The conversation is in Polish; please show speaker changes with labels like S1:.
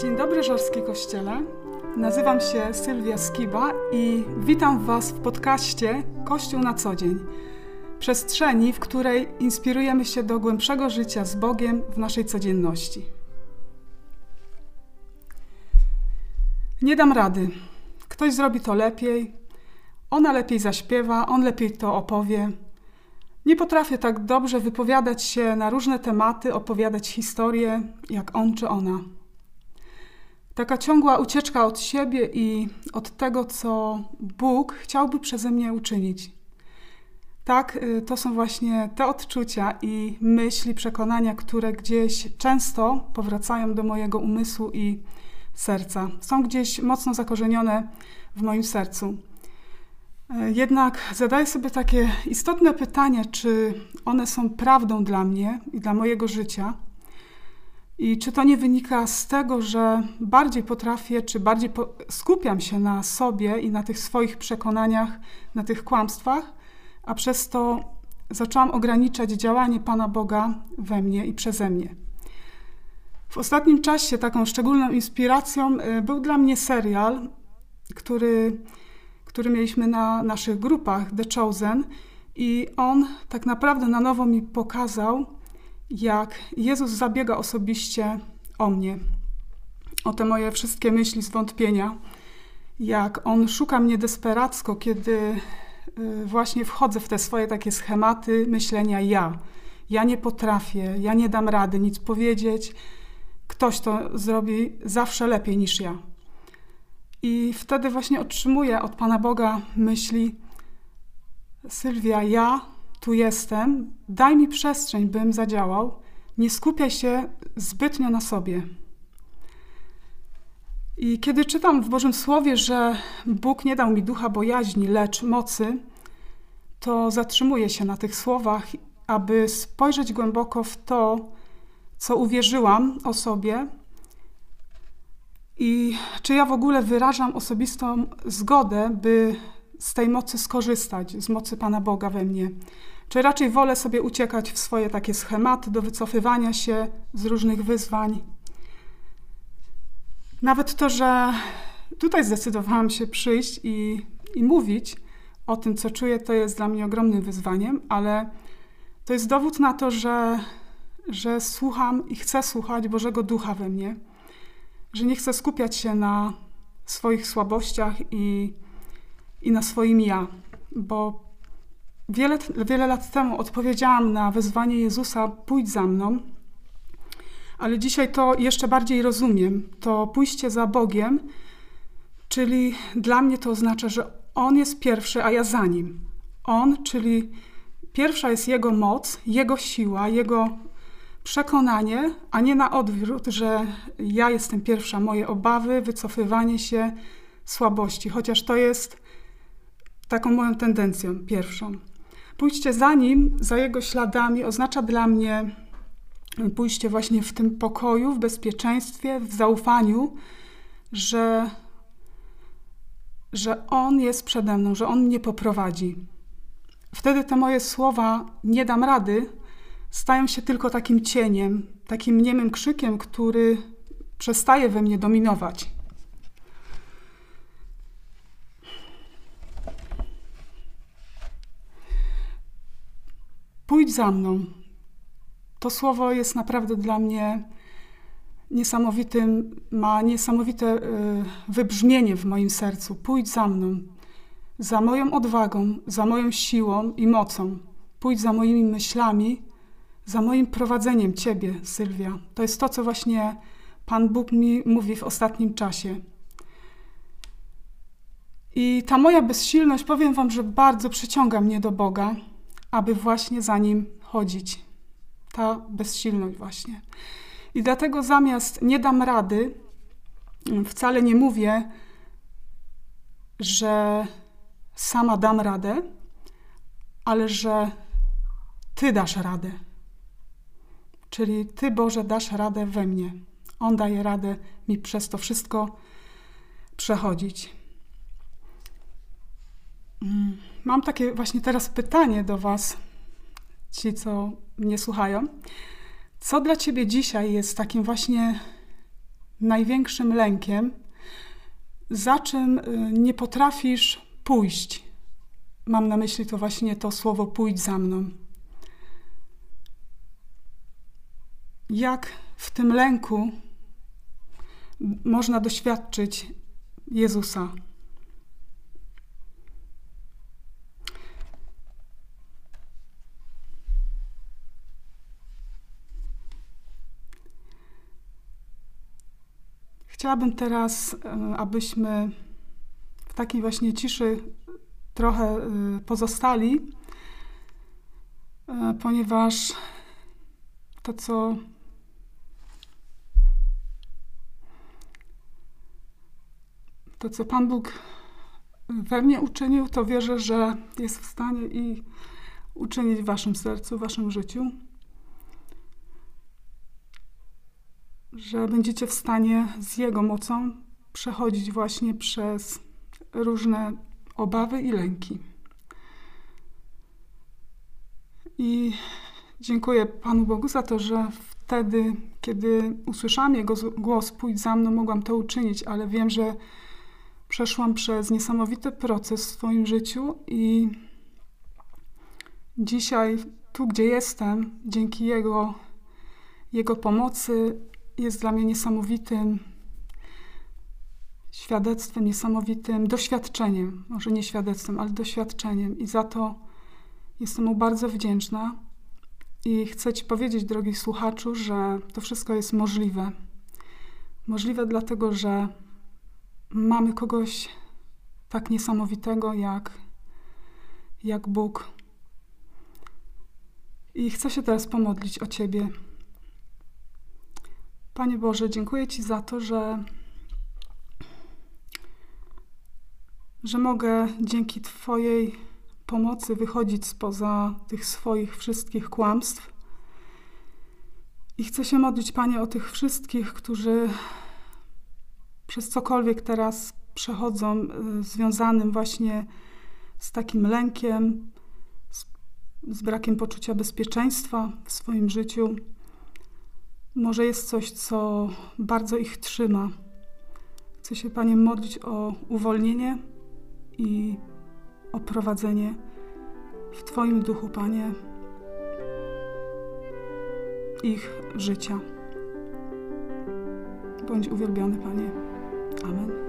S1: Dzień dobry, Żorskie Kościele. Nazywam się Sylwia Skiba i witam Was w podcaście Kościół na co dzień. Przestrzeni, w której inspirujemy się do głębszego życia z Bogiem w naszej codzienności. Nie dam rady. Ktoś zrobi to lepiej, ona lepiej zaśpiewa, on lepiej to opowie. Nie potrafię tak dobrze wypowiadać się na różne tematy, opowiadać historie, jak on czy ona. Taka ciągła ucieczka od siebie i od tego, co Bóg chciałby przeze mnie uczynić. Tak, y, to są właśnie te odczucia i myśli, przekonania, które gdzieś często powracają do mojego umysłu i serca. Są gdzieś mocno zakorzenione w moim sercu. Y, jednak zadaję sobie takie istotne pytanie, czy one są prawdą dla mnie i dla mojego życia i czy to nie wynika z tego, że bardziej potrafię, czy bardziej skupiam się na sobie i na tych swoich przekonaniach, na tych kłamstwach, a przez to zaczęłam ograniczać działanie Pana Boga we mnie i przeze mnie. W ostatnim czasie taką szczególną inspiracją y, był dla mnie serial, który, który mieliśmy na naszych grupach The Chosen, i on tak naprawdę na nowo mi pokazał, jak Jezus zabiega osobiście o mnie, o te moje wszystkie myśli, zwątpienia, jak On szuka mnie desperacko, kiedy y, właśnie wchodzę w te swoje takie schematy myślenia ja. Ja nie potrafię, ja nie dam rady nic powiedzieć, ktoś to zrobi zawsze lepiej niż ja. I wtedy właśnie otrzymuję od Pana Boga myśli: Sylwia, ja tu jestem, daj mi przestrzeń, bym zadziałał, nie skupiaj się zbytnio na sobie. I kiedy czytam w Bożym Słowie, że Bóg nie dał mi ducha bojaźni, lecz mocy, to zatrzymuję się na tych słowach, aby spojrzeć głęboko w to, co uwierzyłam o sobie i czy ja w ogóle wyrażam osobistą zgodę, by z tej mocy skorzystać, z mocy Pana Boga we mnie. Czy raczej wolę sobie uciekać w swoje takie schematy do wycofywania się z różnych wyzwań? Nawet to, że tutaj zdecydowałam się przyjść i, i mówić o tym, co czuję, to jest dla mnie ogromnym wyzwaniem, ale to jest dowód na to, że, że słucham i chcę słuchać Bożego Ducha we mnie, że nie chcę skupiać się na swoich słabościach i, i na swoim ja, bo Wiele, wiele lat temu odpowiedziałam na wezwanie Jezusa: pójdź za mną, ale dzisiaj to jeszcze bardziej rozumiem. To pójście za Bogiem, czyli dla mnie to oznacza, że On jest pierwszy, a ja za nim. On, czyli pierwsza jest Jego moc, Jego siła, Jego przekonanie, a nie na odwrót, że ja jestem pierwsza, moje obawy, wycofywanie się, słabości, chociaż to jest taką moją tendencją pierwszą. Pójście za nim, za jego śladami oznacza dla mnie pójście właśnie w tym pokoju, w bezpieczeństwie, w zaufaniu, że, że On jest przede mną, że On mnie poprowadzi. Wtedy te moje słowa nie dam rady, stają się tylko takim cieniem, takim niemym krzykiem, który przestaje we mnie dominować. Pójdź za mną. To słowo jest naprawdę dla mnie niesamowitym, ma niesamowite y, wybrzmienie w moim sercu. Pójdź za mną, za moją odwagą, za moją siłą i mocą. Pójdź za moimi myślami, za moim prowadzeniem Ciebie, Sylwia. To jest to, co właśnie Pan Bóg mi mówi w ostatnim czasie. I ta moja bezsilność, powiem Wam, że bardzo przyciąga mnie do Boga aby właśnie za nim chodzić. Ta bezsilność właśnie. I dlatego zamiast nie dam rady, wcale nie mówię, że sama dam radę, ale że Ty dasz radę. Czyli Ty, Boże, dasz radę we mnie. On daje radę mi przez to wszystko przechodzić. Mm. Mam takie właśnie teraz pytanie do Was, ci, co mnie słuchają. Co dla Ciebie dzisiaj jest takim właśnie największym lękiem, za czym y, nie potrafisz pójść. Mam na myśli to właśnie to słowo pójdź za mną. Jak w tym lęku można doświadczyć Jezusa. Chciałabym teraz, e, abyśmy w takiej właśnie ciszy trochę e, pozostali, e, ponieważ to, co to, co Pan Bóg we mnie uczynił, to wierzę, że jest w stanie i uczynić w Waszym sercu, w Waszym życiu. Że będziecie w stanie z Jego mocą przechodzić właśnie przez różne obawy i lęki. I dziękuję Panu Bogu za to, że wtedy, kiedy usłyszałam Jego głos, pójdź za mną, mogłam to uczynić, ale wiem, że przeszłam przez niesamowity proces w swoim życiu i dzisiaj, tu gdzie jestem, dzięki Jego, Jego pomocy, jest dla mnie niesamowitym świadectwem, niesamowitym doświadczeniem. Może nie świadectwem, ale doświadczeniem. I za to jestem mu bardzo wdzięczna. I chcę Ci powiedzieć, drogi słuchaczu, że to wszystko jest możliwe. Możliwe dlatego, że mamy kogoś tak niesamowitego jak, jak Bóg. I chcę się teraz pomodlić o Ciebie. Panie Boże, dziękuję Ci za to, że, że mogę dzięki Twojej pomocy wychodzić spoza tych swoich wszystkich kłamstw. I chcę się modlić, Panie, o tych wszystkich, którzy przez cokolwiek teraz przechodzą, y, związanym właśnie z takim lękiem, z, z brakiem poczucia bezpieczeństwa w swoim życiu. Może jest coś, co bardzo ich trzyma. Chcę się Panie modlić o uwolnienie i o prowadzenie w Twoim duchu, Panie, ich życia. Bądź uwielbiony, Panie. Amen.